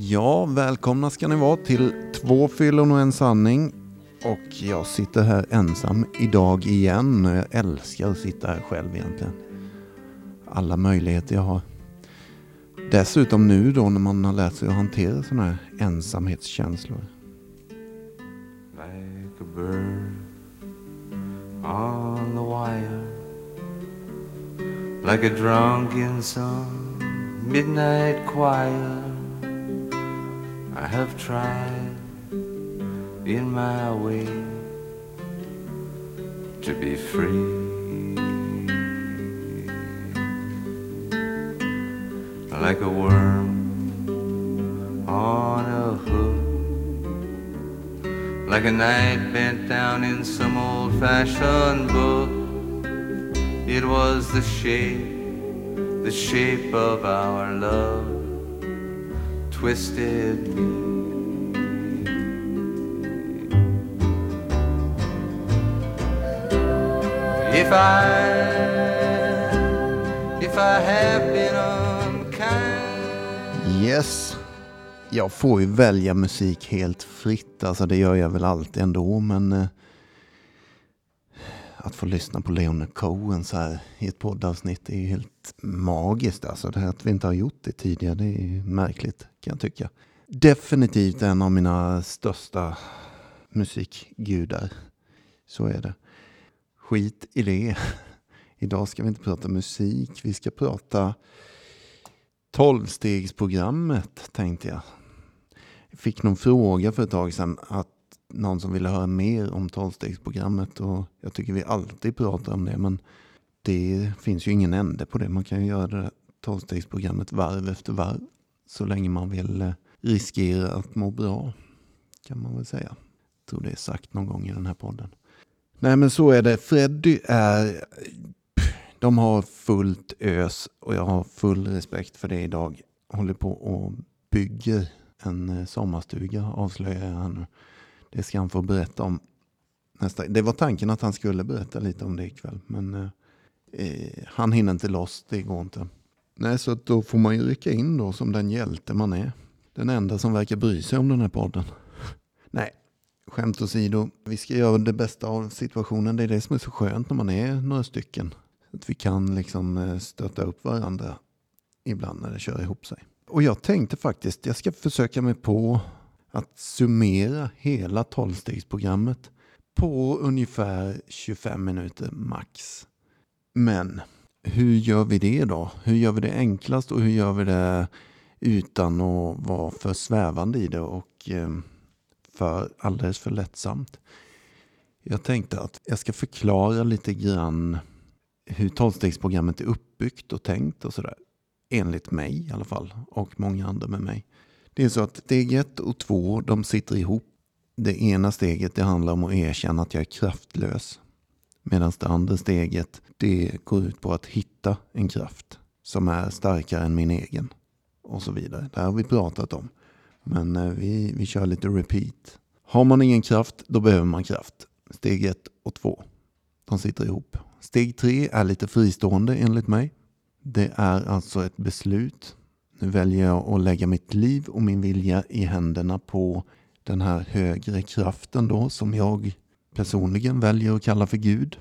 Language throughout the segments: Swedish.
Ja, välkomna ska ni vara till två fyllon och en sanning. Och jag sitter här ensam idag igen. Jag älskar att sitta här själv egentligen. Alla möjligheter jag har. Dessutom nu då när man har lärt sig att hantera sådana här ensamhetskänslor. like a bird on the wire, like a drunk in some midnight choir. I have tried in my way to be free. Like a worm on a hook like a knight bent down in some old fashioned book. It was the shape, the shape of our love, twisted me. If I, if I have been unkind. Yes. Jag får ju välja musik helt fritt. Alltså det gör jag väl alltid ändå. Men eh, att få lyssna på Leonard Cohen så här i ett poddavsnitt är ju helt magiskt. Alltså det här att vi inte har gjort det tidigare. Det är märkligt kan jag tycka. Definitivt en av mina största musikgudar. Så är det. Skit i det. Idag ska vi inte prata musik. Vi ska prata tolvstegsprogrammet tänkte jag. Jag fick någon fråga för ett tag sedan att någon som ville höra mer om tolvstegsprogrammet och jag tycker vi alltid pratar om det men det finns ju ingen ände på det. Man kan ju göra det där tolvstegsprogrammet varv efter varv så länge man vill eh, riskera att må bra kan man väl säga. Jag tror det är sagt någon gång i den här podden. Nej men så är det. Freddy är de har fullt ös och jag har full respekt för det idag. Håller på och bygger en eh, sommarstuga avslöjar jag här nu. Det ska han få berätta om nästa. Det var tanken att han skulle berätta lite om det ikväll. Men eh, eh han hinner inte loss, det går inte. Nej, så då får man ju rycka in då som den hjälte man är. Den enda som verkar bry sig om den här podden. Nej, skämt åsido. Vi ska göra det bästa av situationen. Det är det som är så skönt när man är några stycken. Att vi kan liksom eh, stötta upp varandra ibland när det kör ihop sig. Och jag tänkte faktiskt, jag ska försöka mig på att summera hela tolvstegsprogrammet på ungefär 25 minuter max. Men hur gör vi det då? Hur gör vi det enklast och hur gör vi det utan att vara för svävande i det och eh, för alldeles för lättsamt? Jag tänkte att jag ska förklara lite grann hur tolvstegsprogrammet är uppbyggt och tänkt och sådär. Enligt mig i alla fall och många andra med mig. Det är så att steg ett och två de sitter ihop. Det ena steget det handlar om att erkänna att jag är kraftlös. Medan det andra steget det går ut på att hitta en kraft som är starkare än min egen. Och så vidare. Det här har vi pratat om. Men eh, vi, vi kör lite repeat. Har man ingen kraft, då behöver man kraft. Steg ett och två. De sitter ihop. Steg tre är lite fristående enligt mig. Det är alltså ett beslut. Nu väljer jag att lägga mitt liv och min vilja i händerna på den här högre kraften då som jag personligen väljer att kalla för Gud.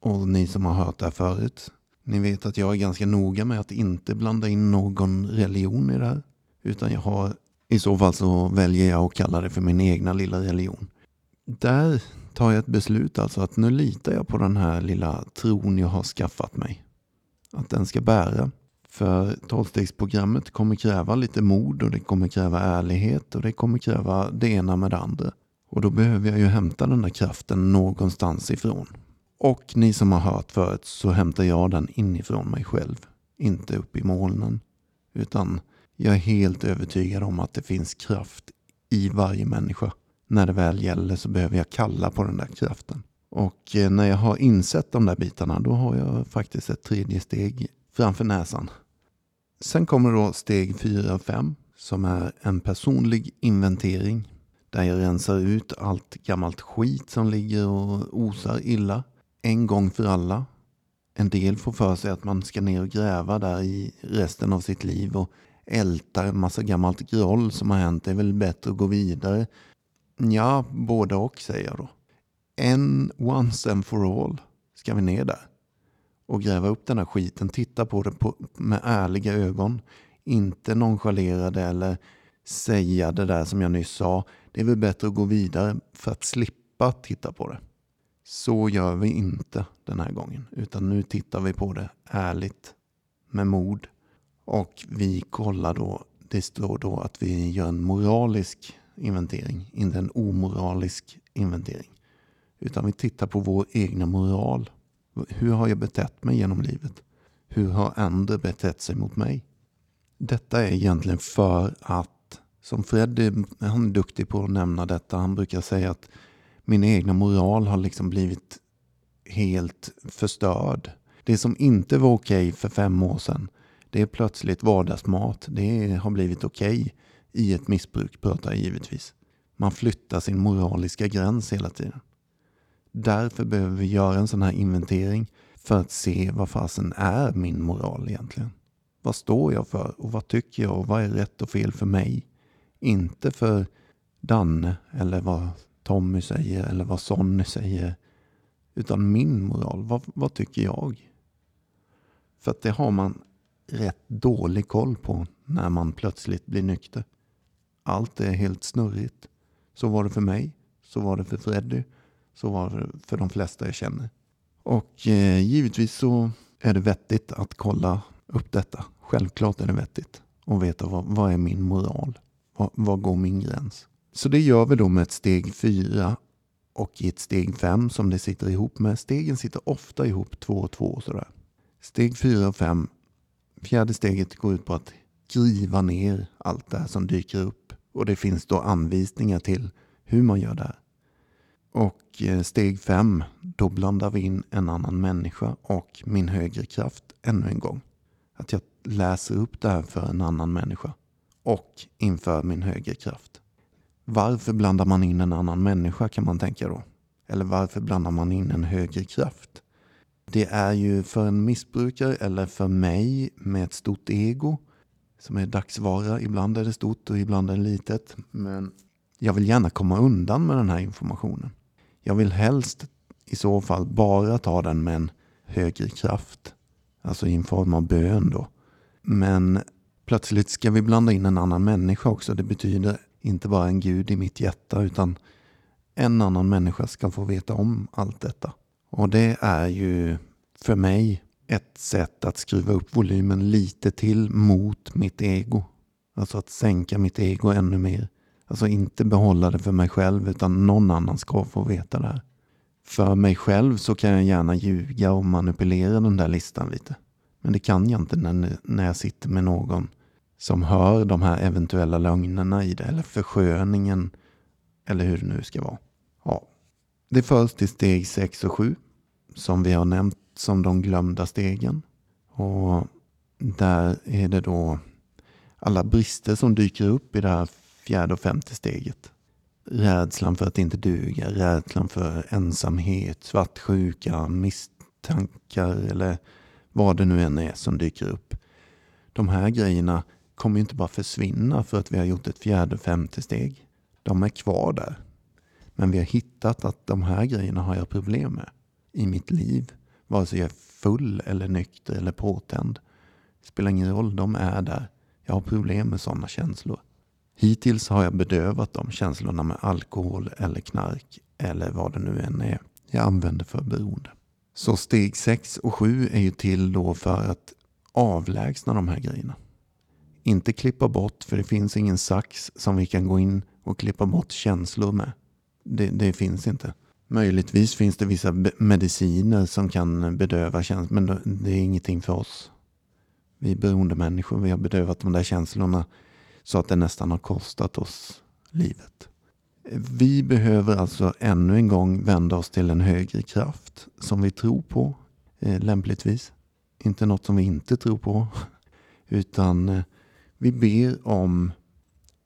Och ni som har hört det här förut, ni vet att jag är ganska noga med att inte blanda in någon religion i det här. Utan jag har, i så fall så väljer jag att kalla det för min egna lilla religion. Där tar jag ett beslut alltså att nu litar jag på den här lilla tron jag har skaffat mig. Att den ska bära. För tolvstegsprogrammet kommer kräva lite mod och det kommer kräva ärlighet och det kommer kräva det ena med det andra. Och då behöver jag ju hämta den där kraften någonstans ifrån. Och ni som har hört förut så hämtar jag den inifrån mig själv. Inte upp i molnen. Utan jag är helt övertygad om att det finns kraft i varje människa. När det väl gäller så behöver jag kalla på den där kraften. Och eh, när jag har insett de där bitarna då har jag faktiskt ett tredje steg framför näsan. Sen kommer då steg 4 och 5 som är en personlig inventering. Där jag rensar ut allt gammalt skit som ligger och osar illa. En gång för alla. En del får för sig att man ska ner och gräva där i resten av sitt liv och älta en massa gammalt groll som har hänt. Det är väl bättre att gå vidare. Ja, både och säger jag då. En once and for all ska vi ner där och gräva upp den här skiten. Titta på det på, med ärliga ögon. Inte nonchalera det eller säga det där som jag nyss sa. Det är väl bättre att gå vidare för att slippa titta på det. Så gör vi inte den här gången. Utan nu tittar vi på det ärligt. Med mod. Och vi kollar då. Det står då att vi gör en moralisk inventering. Inte en omoralisk inventering. Utan vi tittar på vår egna moral. Hur har jag betett mig genom livet? Hur har andra betett sig mot mig? Detta är egentligen för att, som Fred han är duktig på att nämna detta, han brukar säga att min egna moral har liksom blivit helt förstörd. Det som inte var okej för fem år sedan, det är plötsligt vardagsmat. Det har blivit okej i ett missbruk, pratar jag givetvis. Man flyttar sin moraliska gräns hela tiden. Därför behöver vi göra en sån här inventering för att se vad fasen är min moral egentligen. Vad står jag för och vad tycker jag och vad är rätt och fel för mig? Inte för Danne eller vad Tommy säger eller vad Sonny säger. Utan min moral. Vad, vad tycker jag? För att det har man rätt dålig koll på när man plötsligt blir nykter. Allt är helt snurrigt. Så var det för mig. Så var det för Freddy. Så var det för de flesta jag känner. Och eh, givetvis så är det vettigt att kolla upp detta. Självklart är det vettigt att veta vad, vad är min moral? Vad, går min gräns? Så det gör vi då med ett steg fyra och i ett steg fem som det sitter ihop med. Stegen sitter ofta ihop två och två och sådär. Steg fyra och fem. Fjärde steget går ut på att skriva ner allt det här som dyker upp. Och det finns då anvisningar till hur man gör det här. Och eh, steg fem, då blandar vi in en annan människa och min högre kraft ännu en gång. Att jag läser upp det här för en annan människa och inför min högre kraft. Varför blandar man in en annan människa kan man tänka då? Eller varför blandar man in en högre kraft? Det är ju för en missbrukare eller för mig med ett stort ego som är dagsvara. Ibland är det stort och ibland är det litet. Men jag vill gärna komma undan med den här informationen. Jag vill helst i så fall bara ta den med en högre kraft. Alltså i en form av bön då. Men plötsligt ska vi blanda in en annan människa också. Det betyder inte bara en gud i mitt hjärta utan en annan människa ska få veta om allt detta. Och det är ju för mig ett sätt att skruva upp volymen lite till mot mitt ego. Alltså att sänka mitt ego ännu mer. Alltså inte behålla det för mig själv utan någon annan ska få veta det här. För mig själv så kan jag gärna ljuga och manipulera den där listan lite. Men det kan jag inte när, när jag sitter med någon som hör de här eventuella lögnerna i det eller försköningen eller hur det nu ska vara. Ja. Det förs till steg 6 och 7 som vi har nämnt som de glömda stegen. Och där är det då alla brister som dyker upp i det här fjärde och femte steget. Rädslan för att inte duga, rädslan för ensamhet, svartsjuka, misstankar eller vad det nu än är som dyker upp. De här grejerna kommer inte bara försvinna för att vi har gjort ett fjärde och femte steg. De är kvar där. Men vi har hittat att de här grejerna har jag problem med i mitt liv. Vare sig jag är full eller nykter eller påtänd. Det spelar ingen roll, de är där. Jag har problem med sådana känslor. Hittills har jag bedövat de känslorna med alkohol eller knark eller vad det nu än är jag använder för beroende. Så steg 6 och 7 är ju till då för att avlägsna de här grejerna. Inte klippa bort, för det finns ingen sax som vi kan gå in och klippa bort känslor med. Det, det finns inte. Möjligtvis finns det vissa mediciner som kan bedöva känslor, men det är ingenting för oss. Vi är beroende människor. Vi har bedövat de där känslorna så att det nästan har kostat oss livet. Vi behöver alltså ännu en gång vända oss till en högre kraft som vi tror på, eh, lämpligtvis. Inte något som vi inte tror på, utan eh, vi ber om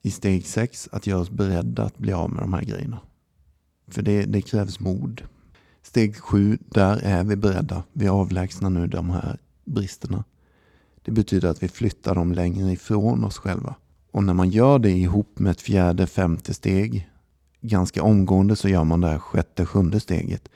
i steg 6 att göra oss beredda att bli av med de här grejerna. För det, det krävs mod. Steg 7, där är vi beredda. Vi avlägsnar nu de här bristerna. Det betyder att vi flyttar dem längre ifrån oss själva. Och när man gör det ihop med ett fjärde, femte steg, ganska omgående så gör man det här sjätte, sjunde steget.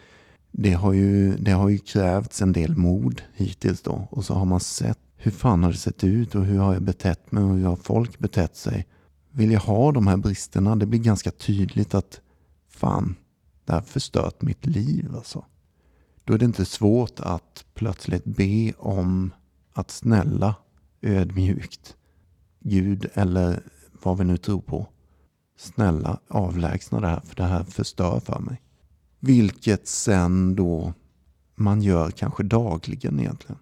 Det har ju, det har ju krävts en del mod hittills då. Och så har man sett hur fan har det sett ut och hur har jag betett mig och hur har folk betett sig. Vill jag ha de här bristerna? Det blir ganska tydligt att fan, det här har förstört mitt liv alltså. Då är det inte svårt att plötsligt be om att snälla, ödmjukt, Gud eller vad vi nu tror på. Snälla avlägsna det här för det här förstör för mig. Vilket sen då man gör kanske dagligen egentligen.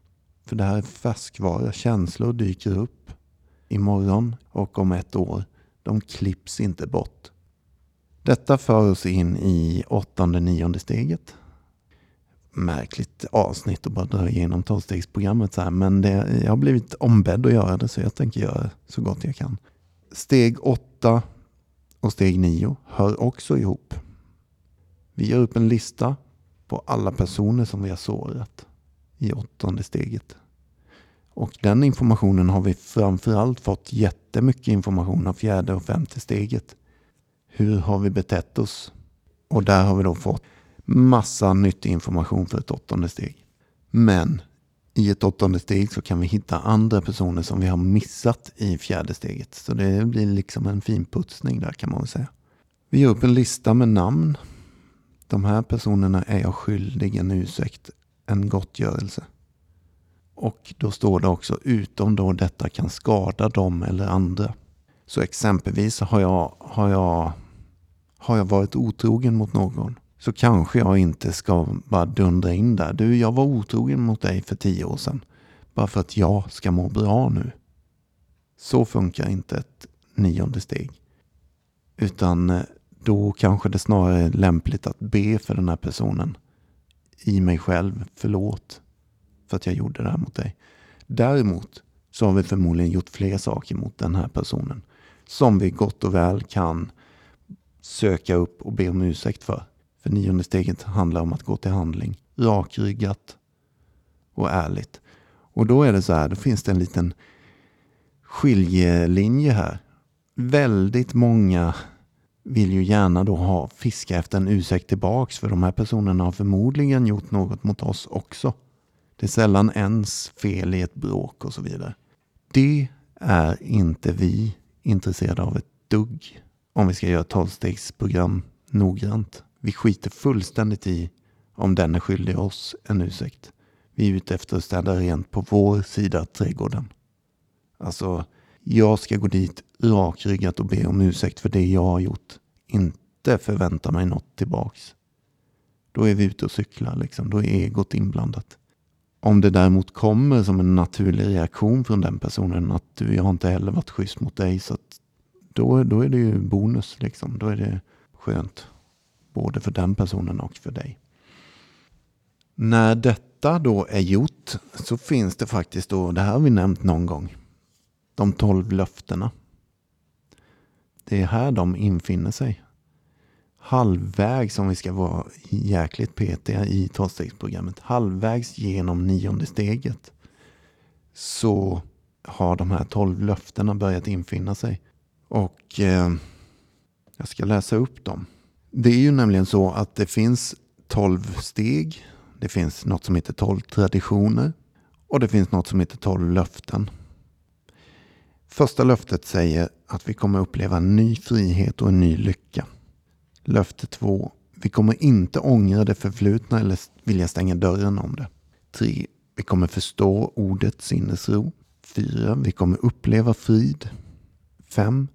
För det här är färskvara. Känslor dyker upp imorgon och om ett år. De klipps inte bort. Detta för oss in i åttonde, nionde steget. Märkligt avsnitt att bara dra igenom tolvstegsprogrammet så här. Men det, jag har blivit ombedd att göra det så jag tänker göra så gott jag kan. Steg åtta och steg nio hör också ihop. Vi gör upp en lista på alla personer som vi har sårat i åttonde steget. Och den informationen har vi framförallt fått jättemycket information av fjärde och femte steget. Hur har vi betett oss? Och där har vi då fått massa nyttig information för ett åttonde steg. Men i ett åttonde steg så kan vi hitta andra personer som vi har missat i fjärde steget. Så det blir liksom en fin putsning där kan man väl säga. Vi gör upp en lista med namn. De här personerna är jag skyldig en ursäkt, en gottgörelse. Och då står det också utom då detta kan skada dem eller andra. Så exempelvis har jag, har jag, har jag varit otrogen mot någon så kanske jag inte ska bara dundra in där. Du, jag var otrogen mot dig för tio år sedan. Bara för att jag ska må bra nu. Så funkar inte ett nionde steg. Utan eh, då kanske det snarare är lämpligt att be för den här personen i mig själv. Förlåt för att jag gjorde det här mot dig. Däremot så har vi förmodligen gjort fler saker mot den här personen som vi gott och väl kan söka upp och be om ursäkt för. För nionde steget handlar om att gå till handling. Rakryggat och ärligt. Och då är det så här, då finns det en liten skiljelinje här. Väldigt många vill ju gärna då ha fiska efter en ursäkt tillbaks för de här personerna har förmodligen gjort något mot oss också. Det är sällan ens fel i ett bråk och så vidare. Det är inte vi intresserade av ett dugg om vi ska göra tolvstegsprogram noggrant. Vi skiter fullständigt i om den är skyldig oss en ursäkt. Vi är ute efter att städa rent på vår sida av trädgården. Alltså, jag ska gå dit rakryggat och be om ursäkt för det jag har gjort. Inte förvänta mig något tillbaks. Då är vi ute och cyklar liksom. Då är egot inblandat. Om det däremot kommer som en naturlig reaktion från den personen att du, jag har inte heller varit schysst mot dig. Så då, då är det ju bonus liksom. Då är det skönt. Både för den personen och för dig. När detta då är gjort så finns det faktiskt då, det här har vi nämnt någon gång, de tolv löftena. Det är här de infinner sig. Halvvägs, om vi ska vara jäkligt petiga i tolvstegsprogrammet, halvvägs genom nionde steget så har de här tolv löftena börjat infinna sig. Och eh, jag ska läsa upp dem. Det är ju nämligen så att det finns tolv steg. Det finns något som heter tolv traditioner. Och det finns något som heter tolv löften. Första löftet säger att vi kommer uppleva en ny frihet och en ny lycka. Löfte två. Vi kommer inte ångra det förflutna eller vilja stänga dörren om det. Tre. Vi kommer förstå ordet sinnesro. Fyra. Vi kommer uppleva frid. Fem.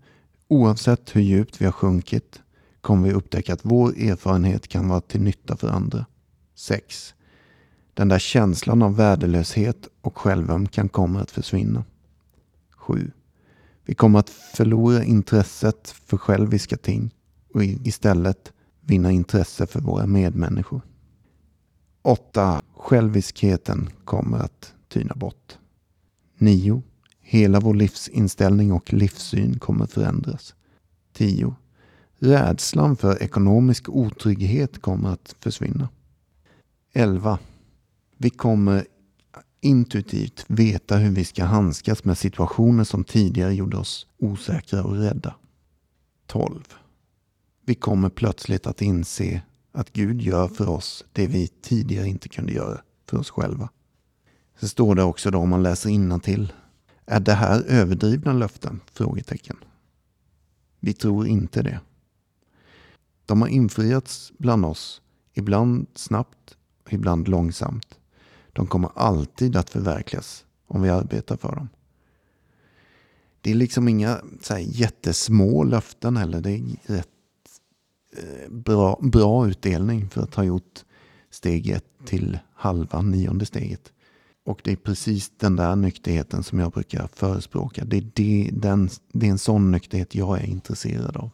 Oavsett hur djupt vi har sjunkit kommer vi upptäcka att vår erfarenhet kan vara till nytta för andra. 6. Den där känslan av värdelöshet och självömkan kommer att försvinna. 7. Vi kommer att förlora intresset för själviska ting och istället vinna intresse för våra medmänniskor. 8. Själviskheten kommer att tyna bort. 9. Hela vår livsinställning och livssyn kommer förändras. 10. Rädslan för ekonomisk otrygghet kommer att försvinna. 11. Vi kommer intuitivt veta hur vi ska handskas med situationer som tidigare gjorde oss osäkra och rädda. 12. Vi kommer plötsligt att inse att Gud gör för oss det vi tidigare inte kunde göra för oss själva. Så står det också då om man läser till. Är det här överdrivna löften? Frågetecken. Vi tror inte det. De har infriats bland oss, ibland snabbt, ibland långsamt. De kommer alltid att förverkligas om vi arbetar för dem. Det är liksom inga så här, jättesmå löften heller. Det är rätt eh, bra, bra utdelning för att ha gjort steg ett till halva nionde steget. Och det är precis den där nykterheten som jag brukar förespråka. Det är, det, den, det är en sån nykterhet jag är intresserad av.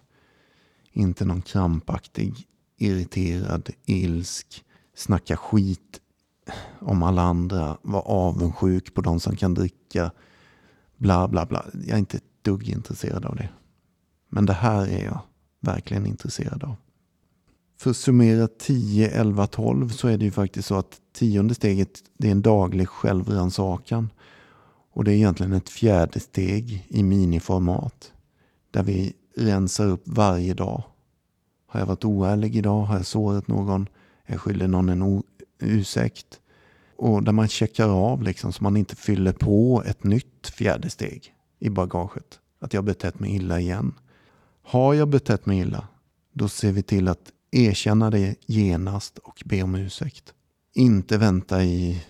Inte någon krampaktig, irriterad, ilsk, snacka skit om alla andra, vara avundsjuk på de som kan dricka, bla bla bla. Jag är inte ett dugg intresserad av det. Men det här är jag verkligen intresserad av. För att summera 10, 11, 12 så är det ju faktiskt så att tionde steget det är en daglig självrannsakan. Och det är egentligen ett fjärde steg i miniformat. Där vi rensar upp varje dag. Har jag varit oärlig idag? Har jag sårat någon? Är jag skyldig någon en ursäkt? Och där man checkar av liksom så man inte fyller på ett nytt fjärde steg i bagaget. Att jag betett mig illa igen. Har jag betett mig illa, då ser vi till att erkänna det genast och be om ursäkt. Inte vänta i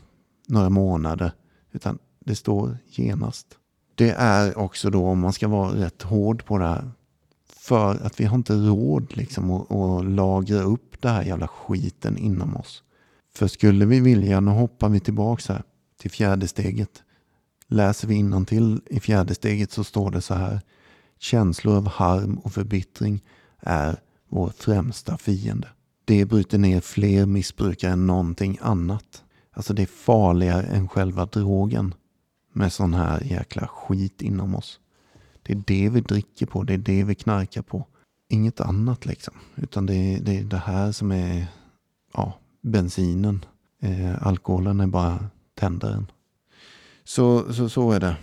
några månader, utan det står genast. Det är också då, om man ska vara rätt hård på det här, för att vi har inte råd liksom att, att lagra upp det här jävla skiten inom oss. För skulle vi vilja, nu hoppar vi tillbaka här till fjärde steget. Läser vi till i fjärde steget så står det så här. Känslor av harm och förbittring är vår främsta fiende. Det bryter ner fler missbrukare än någonting annat. Alltså det är farligare än själva drogen. Med sån här jäkla skit inom oss. Det är det vi dricker på, det är det vi knarkar på. Inget annat liksom. Utan det är det, är det här som är ja, bensinen. Eh, alkoholen är bara tändaren. Så, så, så är det.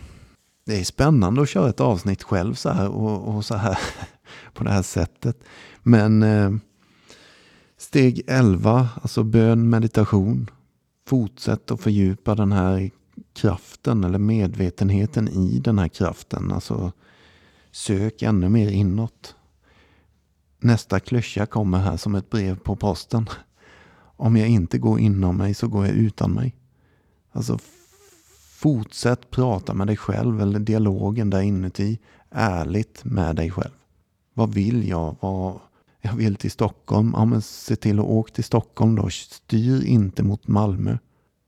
Det är spännande att köra ett avsnitt själv så här och, och så här på det här sättet. Men eh, steg 11, alltså bön, meditation. Fortsätt att fördjupa den här kraften eller medvetenheten i den här kraften. Alltså sök ännu mer inåt. Nästa klyscha kommer här som ett brev på posten. Om jag inte går inom mig så går jag utan mig. Alltså fortsätt prata med dig själv eller dialogen där inuti ärligt med dig själv. Vad vill jag? Vad, jag vill till Stockholm. Ja, men se till att åka till Stockholm då. Styr inte mot Malmö.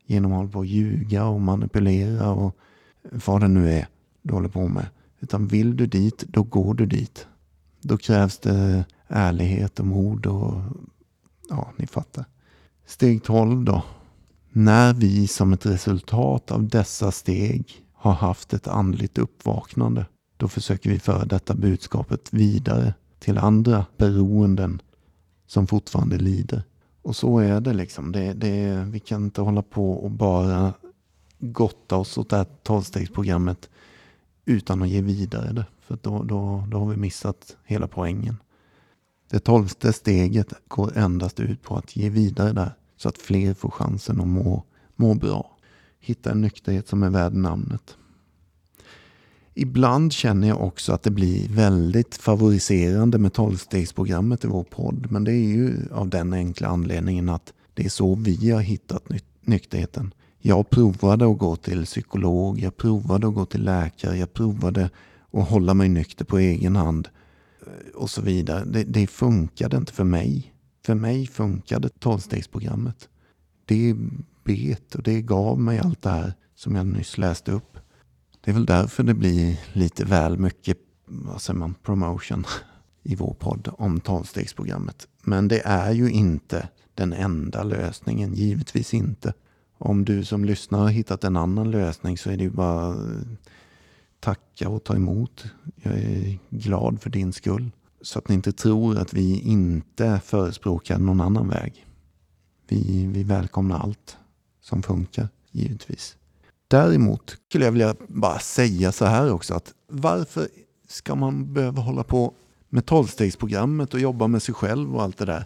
Genom att hålla på och ljuga och manipulera och vad det nu är du håller på med. Utan vill du dit, då går du dit. Då krävs det ärlighet och mod och ja, ni fattar. Steg 12 då. När vi som ett resultat av dessa steg har haft ett andligt uppvaknande, då försöker vi föra detta budskapet vidare till andra beroenden som fortfarande lider. Och så är det liksom. Det, det, vi kan inte hålla på och bara gotta oss åt det här tolvstegsprogrammet utan att ge vidare det. För då, då, då har vi missat hela poängen. Det tolfte steget går endast ut på att ge vidare där så att fler får chansen att må, må bra. Hitta en nykterhet som är värd namnet. Ibland känner jag också att det blir väldigt favoriserande med tolvstegsprogrammet i vår podd. Men det är ju av den enkla anledningen att det är så vi har hittat ny nykterheten. Jag provade att gå till psykolog, jag provade att gå till läkare, jag provade att hålla mig nykter på egen hand eh, och så vidare. Det, det funkade inte för mig. För mig funkade tolvstegsprogrammet. Det bet och det gav mig allt det här som jag nyss läste upp. Det är väl därför det blir lite väl mycket vad säger man, promotion i vår podd om tolvstegsprogrammet. Men det är ju inte den enda lösningen, givetvis inte. Om du som lyssnar har hittat en annan lösning så är det ju bara tacka och ta emot. Jag är glad för din skull. Så att ni inte tror att vi inte förespråkar någon annan väg. Vi, vi välkomnar allt som funkar, givetvis. Däremot skulle jag vilja bara säga så här också att varför ska man behöva hålla på med tolvstegsprogrammet och jobba med sig själv och allt det där?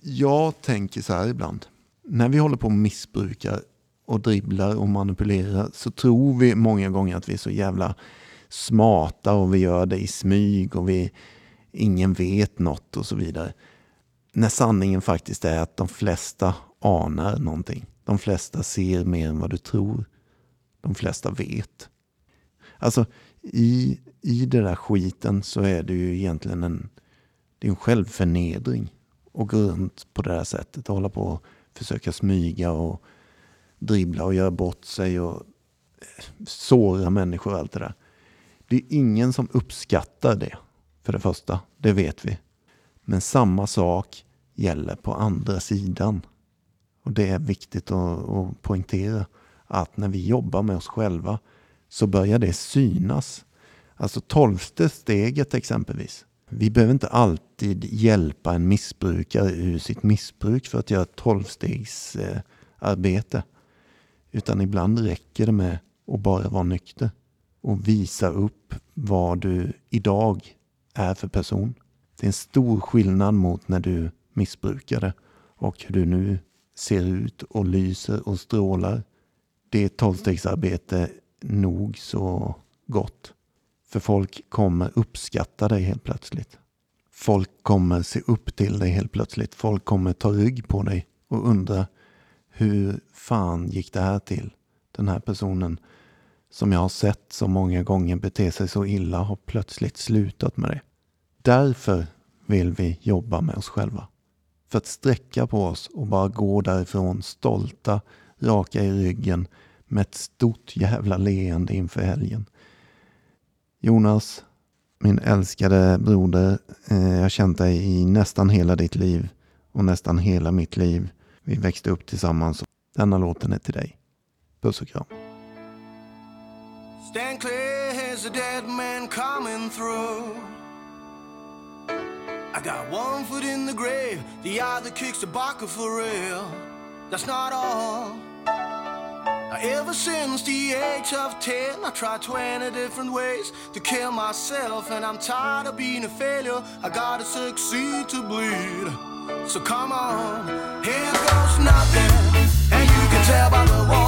Jag tänker så här ibland. När vi håller på och missbrukar och dribblar och manipulerar så tror vi många gånger att vi är så jävla smarta och vi gör det i smyg och vi, ingen vet något och så vidare. När sanningen faktiskt är att de flesta anar någonting. De flesta ser mer än vad du tror. De flesta vet. Alltså i, i den där skiten så är det ju egentligen en, det är en självförnedring att gå runt på det här sättet och hålla på och försöka smyga och dribbla och göra bort sig och eh, såra människor och allt det där. Det är ingen som uppskattar det, för det första. Det vet vi. Men samma sak gäller på andra sidan. Och det är viktigt att, att poängtera att när vi jobbar med oss själva så börjar det synas. Alltså tolfte steget exempelvis. Vi behöver inte alltid hjälpa en missbrukare ur sitt missbruk för att göra ett tolvstegsarbete. Utan ibland räcker det med att bara vara nykter och visa upp vad du idag är för person. Det är en stor skillnad mot när du missbrukade och hur du nu ser ut och lyser och strålar. Det är ett tolvstegsarbete nog så gott. För folk kommer uppskatta dig helt plötsligt. Folk kommer se upp till dig helt plötsligt. Folk kommer ta rygg på dig och undra hur fan gick det här till? Den här personen som jag har sett så många gånger bete sig så illa har plötsligt slutat med det. Därför vill vi jobba med oss själva. För att sträcka på oss och bara gå därifrån stolta, raka i ryggen med ett stort jävla leende inför helgen. Jonas, min älskade broder, eh, jag har känt dig i nästan hela ditt liv och nästan hela mitt liv. Vi växte upp tillsammans. Denna låten är till dig. Puss och kram. Stand clear, here's a dead man coming through. I got one foot in the grave, the other kicks the bucket for real. That's not all. Ever since the age of 10, I tried 20 different ways to kill myself, and I'm tired of being a failure. I gotta succeed to bleed. So come on, here goes nothing, and you can tell by the wall